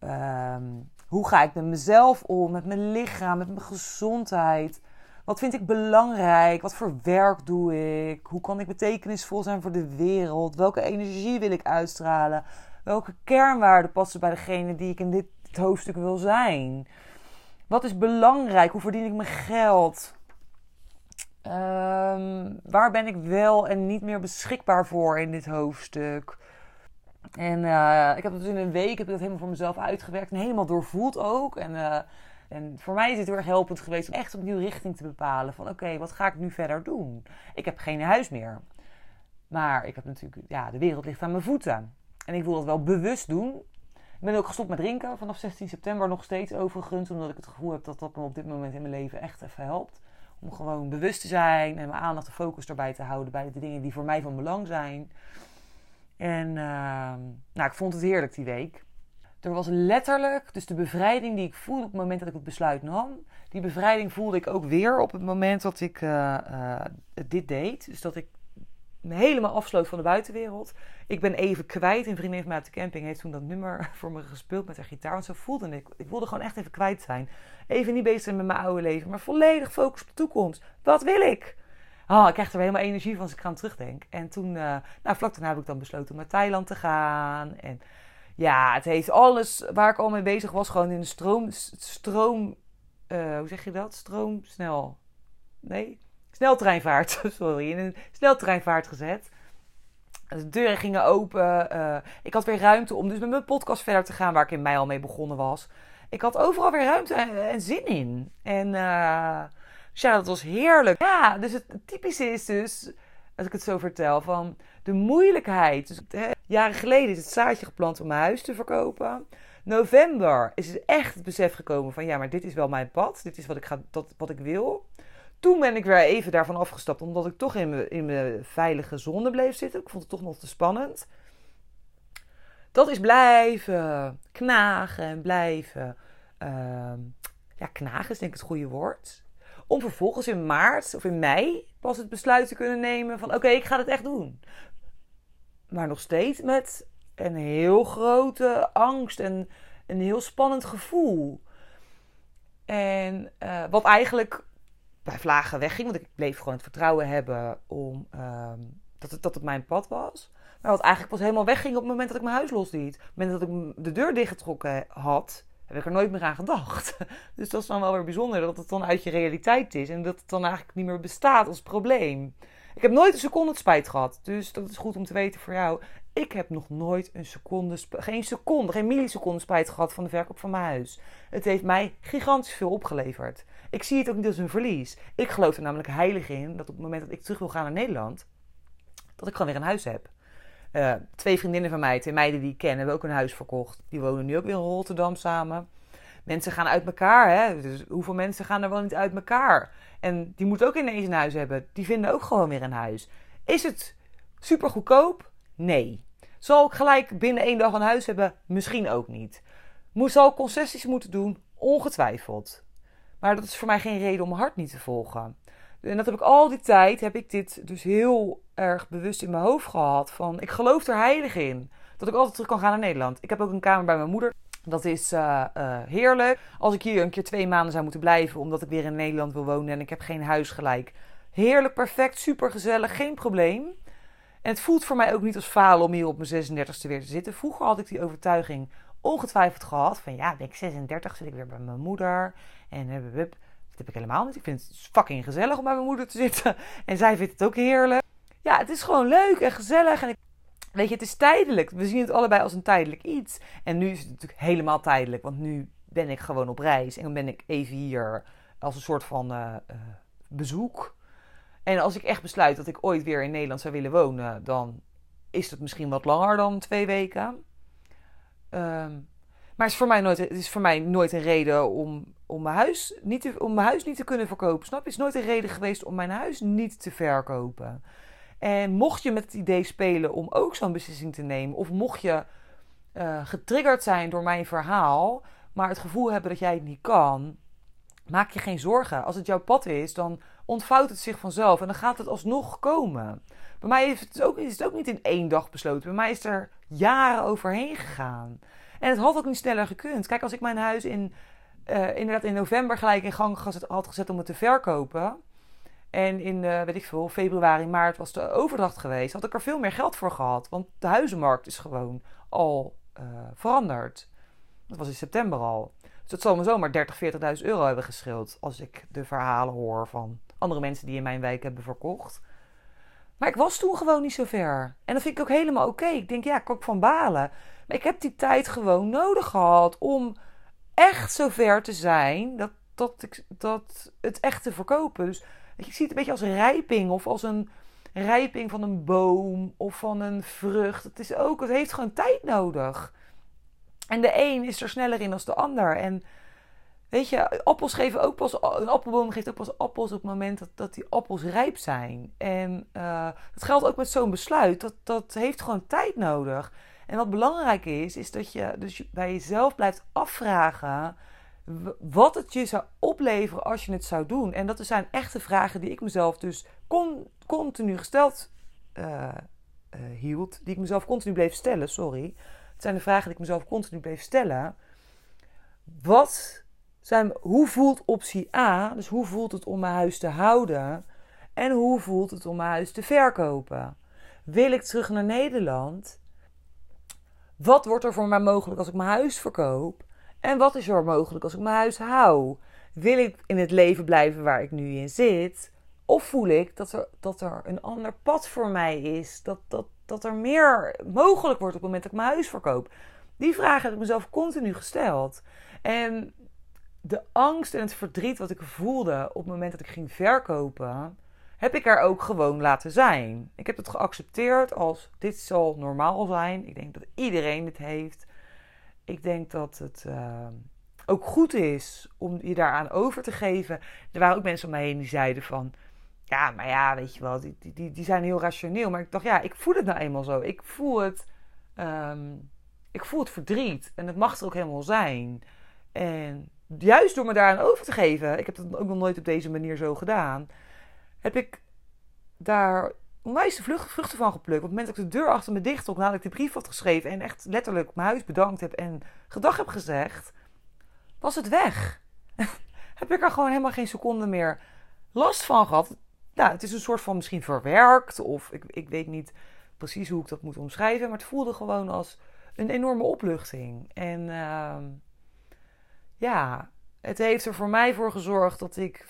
Speaker 1: Um, hoe ga ik met mezelf om, met mijn lichaam, met mijn gezondheid? Wat vind ik belangrijk? Wat voor werk doe ik? Hoe kan ik betekenisvol zijn voor de wereld? Welke energie wil ik uitstralen? Welke kernwaarden passen bij degene die ik in dit, hoofdstuk wil zijn? Wat is belangrijk? Hoe verdien ik mijn geld? Um, waar ben ik wel en niet meer beschikbaar voor in dit hoofdstuk? En uh, ik heb dat dus in een week heb ik dat helemaal voor mezelf uitgewerkt en helemaal doorvoeld ook. En, uh, en voor mij is het heel erg helpend geweest om echt opnieuw richting te bepalen. Van oké, wat ga ik nu verder doen? Ik heb geen huis meer. Maar ik heb natuurlijk, ja, de wereld ligt aan mijn voeten. En ik wil dat wel bewust doen. Ik ben ook gestopt met drinken vanaf 16 september nog steeds overigens. Omdat ik het gevoel heb dat dat me op dit moment in mijn leven echt even helpt. Om gewoon bewust te zijn en mijn aandacht en focus erbij te houden bij de dingen die voor mij van belang zijn. En uh, nou, ik vond het heerlijk die week. Er was letterlijk, dus de bevrijding die ik voelde op het moment dat ik het besluit nam, die bevrijding voelde ik ook weer op het moment dat ik uh, uh, dit deed. Dus dat ik me helemaal afsloot van de buitenwereld. Ik ben even kwijt. Een vriendin van mij op de camping heeft toen dat nummer [LAUGHS] voor me gespeeld met haar gitaar. Want zo voelde ik. Ik wilde gewoon echt even kwijt zijn. Even niet bezig zijn met mijn oude leven, maar volledig focus op de toekomst. Wat wil ik? Oh, ik krijg er helemaal energie van als ik aan terugdenk. En toen, uh, nou, vlak daarna heb ik dan besloten om naar Thailand te gaan. En ja, het heeft alles waar ik al mee bezig was, gewoon in de stroom, stroom, uh, hoe zeg je dat? Stroomsnel, nee, sneltreinvaart, [LAUGHS] sorry, in een sneltreinvaart gezet. De deuren gingen open. Uh, ik had weer ruimte om dus met mijn podcast verder te gaan, waar ik in mei al mee begonnen was. Ik had overal weer ruimte en, zin in. En ja, dat was heerlijk. Ja, dus het typische is dus, als ik het zo vertel, van de moeilijkheid. Dus, hè, jaren geleden is het zaadje geplant om mijn huis te verkopen. November is het echt het besef gekomen van ja, maar dit is wel mijn pad. Dit is wat ik, ga, dat, wat ik wil. toen ben ik weer even daarvan afgestapt, omdat ik toch in mijn, in mijn veilige zone bleef zitten. Ik vond het toch nog te spannend. Dat is blijven knagen en blijven. Ehm, ja, knagen is denk ik het goede woord. Om vervolgens in maart of in mei pas het besluit te kunnen nemen van oké, ik ga het echt doen. Maar nog steeds met een heel grote angst en een heel spannend gevoel. En uh, wat eigenlijk bij vlagen wegging, want ik bleef gewoon het vertrouwen hebben om, um, dat, het, dat het mijn pad was. Maar wat eigenlijk pas helemaal wegging op het moment dat ik mijn huis losliet. Op het moment dat ik de deur dichtgetrokken had, heb ik er nooit meer aan gedacht. [LAUGHS] Dus dat is dan wel weer bijzonder dat het dan uit je realiteit is en dat het dan eigenlijk niet meer bestaat als probleem. Ik heb nooit een seconde spijt gehad. Dus dat is goed om te weten voor jou. Ik heb nog nooit een seconde, geen seconde, geen milliseconde spijt gehad van de verkoop van mijn huis. Het heeft mij gigantisch veel opgeleverd. Ik zie het ook niet als een verlies. Ik geloof er namelijk heilig in dat op het moment dat ik terug wil gaan naar Nederland, dat ik gewoon weer een huis heb. Uh, twee vriendinnen van mij, twee meiden die ik ken, hebben ook een huis verkocht. Die wonen nu ook weer in Rotterdam samen. Mensen gaan uit elkaar, hè? Dus hoeveel mensen gaan er wel niet uit elkaar? En die moeten ook ineens een huis hebben. Die vinden ook gewoon weer een huis. Is het super goedkoop? Nee. Zal ik gelijk binnen één dag een huis hebben? Misschien ook niet. Zal ik concessies moeten doen? Ongetwijfeld. Maar dat is voor mij geen reden om mijn hart niet te volgen. En dat heb ik al die tijd, heb ik dit dus heel erg bewust in mijn hoofd gehad. Van, ik geloof er heilig in. Dat ik altijd terug kan gaan naar Nederland. Ik heb ook een kamer bij mijn moeder. Dat is uh, uh, heerlijk. Als ik hier een keer twee maanden zou moeten blijven, omdat ik weer in Nederland wil wonen en ik heb geen huis gelijk. Heerlijk, perfect, super gezellig, geen probleem. En het voelt voor mij ook niet als falen om hier op mijn 36e weer te zitten. Vroeger had ik die overtuiging ongetwijfeld gehad. Van ja, ben ik 36, zit ik weer bij mijn moeder. En uh, dat heb ik helemaal niet. Ik vind het fucking gezellig om bij mijn moeder te zitten. [LAUGHS] En zij vindt het ook heerlijk. Ja, het is gewoon leuk en gezellig. En ik, weet je, het is tijdelijk. We zien het allebei als een tijdelijk iets. En nu is het natuurlijk helemaal tijdelijk. Want nu ben ik gewoon op reis. En dan ben ik even hier als een soort van uh, uh, bezoek. En als ik echt besluit dat ik ooit weer in Nederland zou willen wonen, dan is het misschien wat langer dan twee weken. Um, maar het is voor mij nooit, het is voor mij nooit een reden om, om, mijn huis niet te, om mijn huis niet te kunnen verkopen. Snap je? Het is nooit een reden geweest om mijn huis niet te verkopen. En mocht je met het idee spelen om ook zo'n beslissing te nemen, of mocht je uh, getriggerd zijn door mijn verhaal, maar het gevoel hebben dat jij het niet kan, maak je geen zorgen. Als het jouw pad is, dan ontvouwt het zich vanzelf en dan gaat het alsnog komen. Bij mij is het, ook, is het ook niet in één dag besloten. Bij mij is er jaren overheen gegaan. En het had ook niet sneller gekund. Kijk, als ik mijn huis in, uh, inderdaad in november gelijk in gang had gezet om het te verkopen. En in, uh, weet ik veel, februari, maart was de overdracht geweest. Had ik er veel meer geld voor gehad. Want de huizenmarkt is gewoon al uh, veranderd. Dat was in september al. Dus dat zal me zomaar 30, 40.000 euro hebben geschild. Als ik de verhalen hoor van andere mensen die in mijn wijk hebben verkocht. Maar ik was toen gewoon niet zo ver. En dat vind ik ook helemaal oké. Ik denk, ja, ik kan van balen. Maar ik heb die tijd gewoon nodig gehad om echt zover te zijn dat, dat, ik, dat het echt te verkopen. Dus ik zie het een beetje als rijping of als een rijping van een boom of van een vrucht. Het, is ook, het heeft gewoon tijd nodig. En de een is er sneller in dan de ander. En weet je, appels geven ook pas, een appelboom geeft ook pas appels op het moment dat, dat die appels rijp zijn. En uh, dat geldt ook met zo'n besluit. Dat, dat heeft gewoon tijd nodig. En wat belangrijk is, is dat je dus bij jezelf blijft afvragen wat het je zou opleveren als je het zou doen. En dat zijn echte vragen die ik mezelf dus con, continu gesteld uh, uh, hield. Die ik mezelf continu bleef stellen, sorry. Het zijn de vragen die ik mezelf continu bleef stellen. Wat zijn, hoe voelt optie A, dus hoe voelt het om mijn huis te houden? En hoe voelt het om mijn huis te verkopen? Wil ik terug naar Nederland? Wat wordt er voor mij mogelijk als ik mijn huis verkoop? En wat is er mogelijk als ik mijn huis hou? Wil ik in het leven blijven waar ik nu in zit? Of voel ik dat er, dat er een ander pad voor mij is? Dat, dat, dat er meer mogelijk wordt op het moment dat ik mijn huis verkoop? Die vragen heb ik mezelf continu gesteld. En de angst en het verdriet wat ik voelde op het moment dat ik ging verkopen, heb ik er ook gewoon laten zijn. Ik heb het geaccepteerd als dit zal normaal zijn. Ik denk dat iedereen dit heeft. Ik denk dat het uh, ook goed is om je daaraan over te geven. Er waren ook mensen om mij heen die zeiden van... Ja, maar ja, weet je wel, die, die, die zijn heel rationeel. Maar ik dacht, ja, ik voel het nou eenmaal zo. Ik voel het, ehm, ik voel het verdriet. En het mag er ook helemaal zijn. En juist door me daaraan over te geven... Ik heb het ook nog nooit op deze manier zo gedaan. Heb ik daar onwijs de vruchten van geplukt. Op het moment dat ik de deur achter me dicht trok nadat ik die brief had geschreven... en echt letterlijk mijn huis bedankt heb en gedag heb gezegd... was het weg. [LAUGHS] heb ik er gewoon helemaal geen seconde meer last van gehad. Nou, het is een soort van misschien verwerkt... of ik, ik weet niet precies hoe ik dat moet omschrijven... maar het voelde gewoon als een enorme opluchting. En uh, ja, het heeft er voor mij voor gezorgd dat ik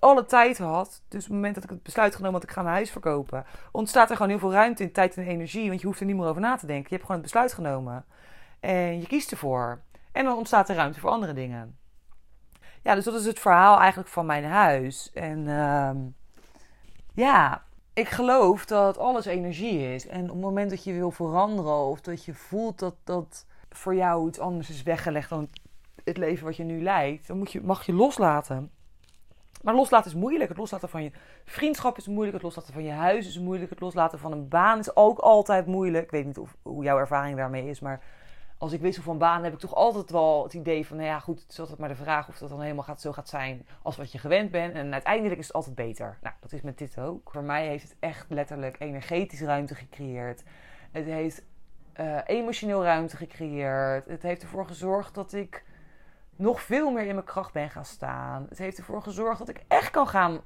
Speaker 1: alle tijd had. Dus op het moment dat ik het besluit genomen dat ik ga mijn huis verkopen, ontstaat er gewoon heel veel ruimte in tijd en energie. Want je hoeft er niet meer over na te denken. Je hebt gewoon het besluit genomen. En je kiest ervoor. En dan ontstaat er ruimte voor andere dingen. Ja, dus dat is het verhaal eigenlijk van mijn huis. En uh, ja, ik geloof dat alles energie is. En op het moment dat je wil veranderen of dat je voelt dat dat voor jou iets anders is weggelegd dan het leven wat je nu leidt, dan moet je, mag je loslaten. Maar loslaten is moeilijk. Het loslaten van je vriendschap is moeilijk. Het loslaten van je huis is moeilijk. Het loslaten van een baan is ook altijd moeilijk. Ik weet niet of, hoe jouw ervaring daarmee is. Maar als ik wissel van baan heb ik toch altijd wel het idee van... Nou ja, goed, het is altijd maar de vraag of dat dan helemaal gaat, zo gaat zijn als wat je gewend bent. En uiteindelijk is het altijd beter. Nou, dat is met dit ook. Voor mij heeft het echt letterlijk energetisch ruimte gecreëerd. Het heeft uh, emotioneel ruimte gecreëerd. Het heeft ervoor gezorgd dat ik nog veel meer in mijn kracht ben gaan staan. Het heeft ervoor gezorgd dat ik echt kan gaan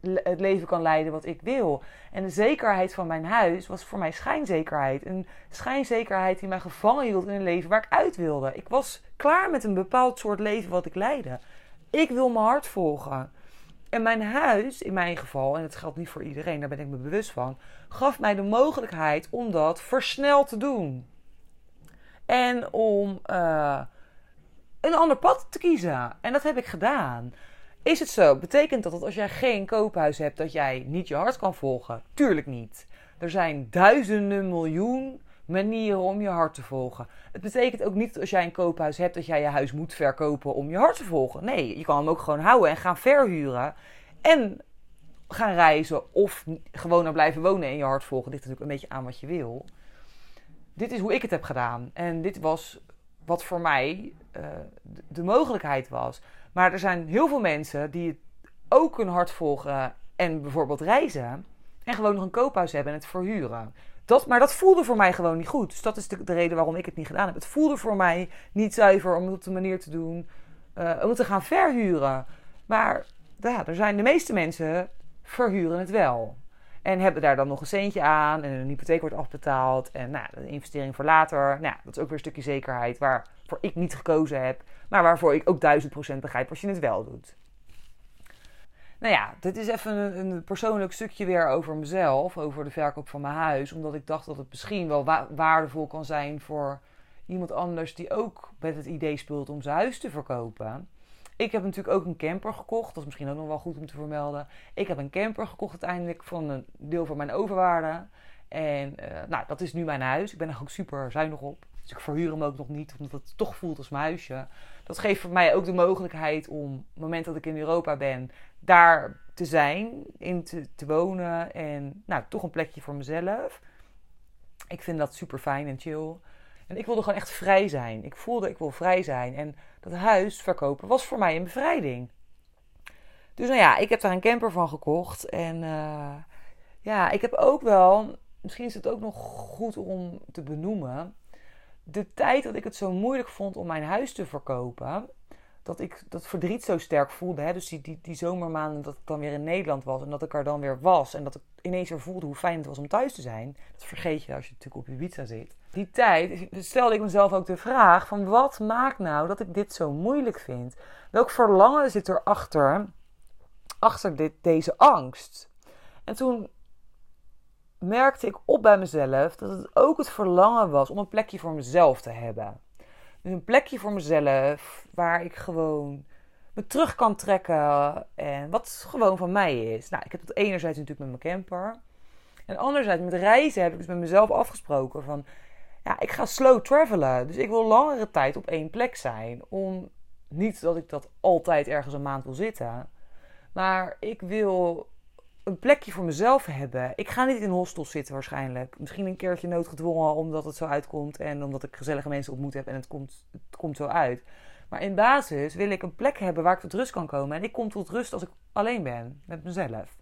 Speaker 1: het leven kan leiden wat ik wil. En de zekerheid van mijn huis was voor mij schijnzekerheid. Een schijnzekerheid die mij gevangen hield in een leven waar ik uit wilde. Ik was klaar met een bepaald soort leven wat ik leidde. Ik wil mijn hart volgen. En mijn huis, in mijn geval, en het geldt niet voor iedereen, daar ben ik me bewust van, gaf mij de mogelijkheid om dat versneld te doen. En om uh, een ander pad te kiezen. En dat heb ik gedaan. Is het zo? Betekent dat dat als jij geen koophuis hebt, dat jij niet je hart kan volgen? Tuurlijk niet. Er zijn duizenden miljoen manieren om je hart te volgen. Het betekent ook niet dat als jij een koophuis hebt, dat jij je huis moet verkopen om je hart te volgen. Nee, je kan hem ook gewoon houden en gaan verhuren. En gaan reizen of gewoon er blijven wonen en je hart volgen. Dit is natuurlijk een beetje aan wat je wil. Dit is hoe ik het heb gedaan. En dit was wat voor mij uh, de mogelijkheid was. Maar er zijn heel veel mensen die ook hun hart volgen en bijvoorbeeld reizen. En gewoon nog een koophuis hebben en het verhuren. Dat, maar dat voelde voor mij gewoon niet goed. Dus dat is de, de, reden waarom ik het niet gedaan heb. Het voelde voor mij niet zuiver om het op de manier te doen. Uh, om het te gaan verhuren. Maar ja, er zijn de meeste mensen verhuren het wel. En hebben daar dan nog een centje aan. En een hypotheek wordt afbetaald. En nou, een investering voor later. Nou, dat is ook weer een stukje zekerheid waarvoor ik niet gekozen heb. Maar waarvoor ik ook duizend procent begrijp als je het wel doet. Nou ja, dit is even een, een, persoonlijk stukje weer over mezelf. Over de verkoop van mijn huis. Omdat ik dacht dat het misschien wel waardevol kan zijn voor iemand anders die ook met het idee speelt om zijn huis te verkopen. Ik heb natuurlijk ook een camper gekocht. Dat is misschien ook nog wel goed om te vermelden. Ik heb een camper gekocht uiteindelijk van een deel van mijn overwaarde. En uh, nou, dat is nu mijn huis. Ik ben er ook super zuinig op. Dus ik verhuur hem ook nog niet, omdat het toch voelt als mijn huisje. Dat geeft voor mij ook de mogelijkheid om, op het moment dat ik in Europa ben, daar te zijn, in te, te wonen. En nou, toch een plekje voor mezelf. Ik vind dat super fijn en chill. En ik wilde gewoon echt vrij zijn. Ik voelde, ik wil vrij zijn. En dat huis verkopen was voor mij een bevrijding. Dus nou ja, ik heb daar een camper van gekocht. En uh, ja, ik heb ook wel, misschien is het ook nog goed om te benoemen. De tijd dat ik het zo moeilijk vond om mijn huis te verkopen. Dat ik dat verdriet zo sterk voelde. Hè? Dus die, die, die zomermaanden dat ik dan weer in Nederland was. En dat ik er dan weer was. En dat ik ineens weer voelde hoe fijn het was om thuis te zijn. Dat vergeet je als je natuurlijk op pizza zit die tijd stelde ik mezelf ook de vraag van wat maakt nou dat ik dit zo moeilijk vind? Welk verlangen zit er achter, achter dit, deze angst? En toen merkte ik op bij mezelf dat het ook het verlangen was om een plekje voor mezelf te hebben. Dus een plekje voor mezelf waar ik gewoon me terug kan trekken en wat gewoon van mij is. Nou, ik heb dat enerzijds natuurlijk met mijn camper. En anderzijds met reizen heb ik dus met mezelf afgesproken van ja, ik ga slow travelen. Dus ik wil langere tijd op één plek zijn. Om niet dat ik dat altijd ergens een maand wil zitten. Maar ik wil een plekje voor mezelf hebben. Ik ga niet in hostels zitten waarschijnlijk. Misschien een keertje noodgedwongen omdat het zo uitkomt. En omdat ik gezellige mensen ontmoet heb en het komt, het komt zo uit. Maar in basis wil ik een plek hebben waar ik tot rust kan komen. En ik kom tot rust als ik alleen ben met mezelf.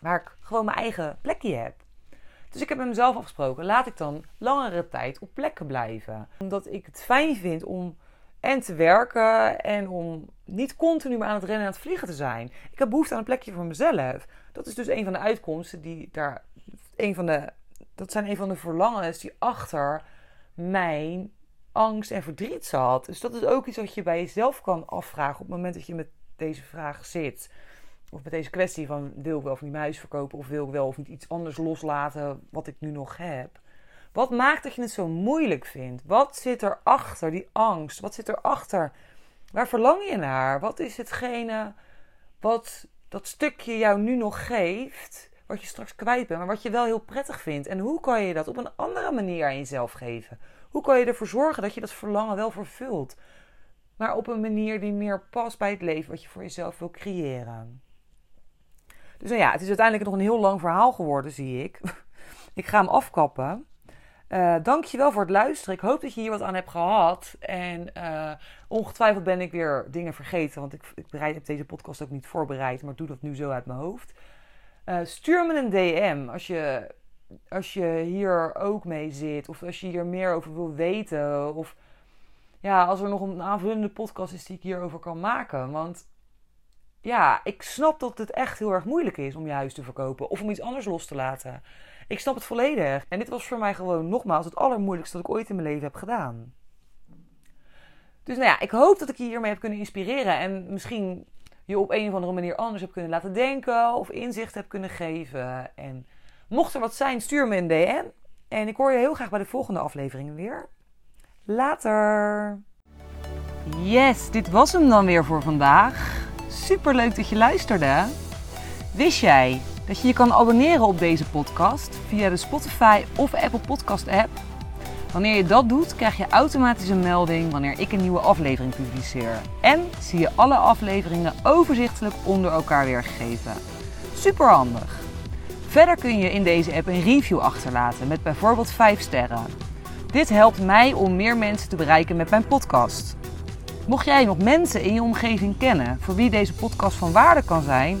Speaker 1: Waar ik gewoon mijn eigen plekje heb. Dus ik heb met mezelf afgesproken, laat ik dan langere tijd op plekken blijven. Omdat ik het fijn vind om en te werken en om niet continu aan het rennen en aan het vliegen te zijn. Ik heb behoefte aan een plekje voor mezelf. Dat is dus een van de uitkomsten die daar. Een van de, dat zijn een van de verlangens die achter mijn angst en verdriet zat. Dus dat is ook iets wat je bij jezelf kan afvragen op het moment dat je met deze vraag zit. Of met deze kwestie van wil ik wel of niet mijn huis verkopen of wil ik wel of niet iets anders loslaten wat ik nu nog heb. Wat maakt dat je het zo moeilijk vindt? Wat zit erachter, die angst? Wat zit erachter? Waar verlang je naar? Wat is hetgene wat dat stukje jou nu nog geeft, wat je straks kwijt bent, maar wat je wel heel prettig vindt? En hoe kan je dat op een andere manier aan jezelf geven? Hoe kan je ervoor zorgen dat je dat verlangen wel vervult? Maar op een manier die meer past bij het leven wat je voor jezelf wil creëren. Dus nou ja, het is uiteindelijk nog een heel lang verhaal geworden, zie ik. [LAUGHS] ik ga hem afkappen. Uh, dankjewel voor het luisteren. Ik hoop dat je hier wat aan hebt gehad. En uh, ongetwijfeld ben ik weer dingen vergeten. Want ik, ik bereid, heb deze podcast ook niet voorbereid. Maar doe dat nu zo uit mijn hoofd. Uh, stuur me een DM als je, als je hier ook mee zit. Of als je hier meer over wil weten. Of ja, als er nog een aanvullende podcast is die ik hierover kan maken. Want ja, ik snap dat het echt heel erg moeilijk is om je huis te verkopen. Of om iets anders los te laten. Ik snap het volledig. En dit was voor mij gewoon nogmaals het allermoeilijkste dat ik ooit in mijn leven heb gedaan. Dus nou ja, ik hoop dat ik je hiermee heb kunnen inspireren. En misschien je op een of andere manier anders heb kunnen laten denken. Of inzicht heb kunnen geven. En mocht er wat zijn, stuur me een DM. En ik hoor je heel graag bij de volgende afleveringen weer. Later! Yes, dit was hem dan weer voor vandaag. Super leuk dat je luisterde. Wist jij dat je je kan abonneren op deze podcast via de Spotify of Apple Podcast app. Wanneer je dat doet, krijg je automatisch een melding wanneer ik een nieuwe aflevering publiceer. En zie je alle afleveringen overzichtelijk onder elkaar weergegeven. Super handig. Verder kun je in deze app een review achterlaten met bijvoorbeeld 5 sterren. Dit helpt mij om meer mensen te bereiken met mijn podcast. Mocht jij nog mensen in je omgeving kennen voor wie deze podcast van waarde kan zijn,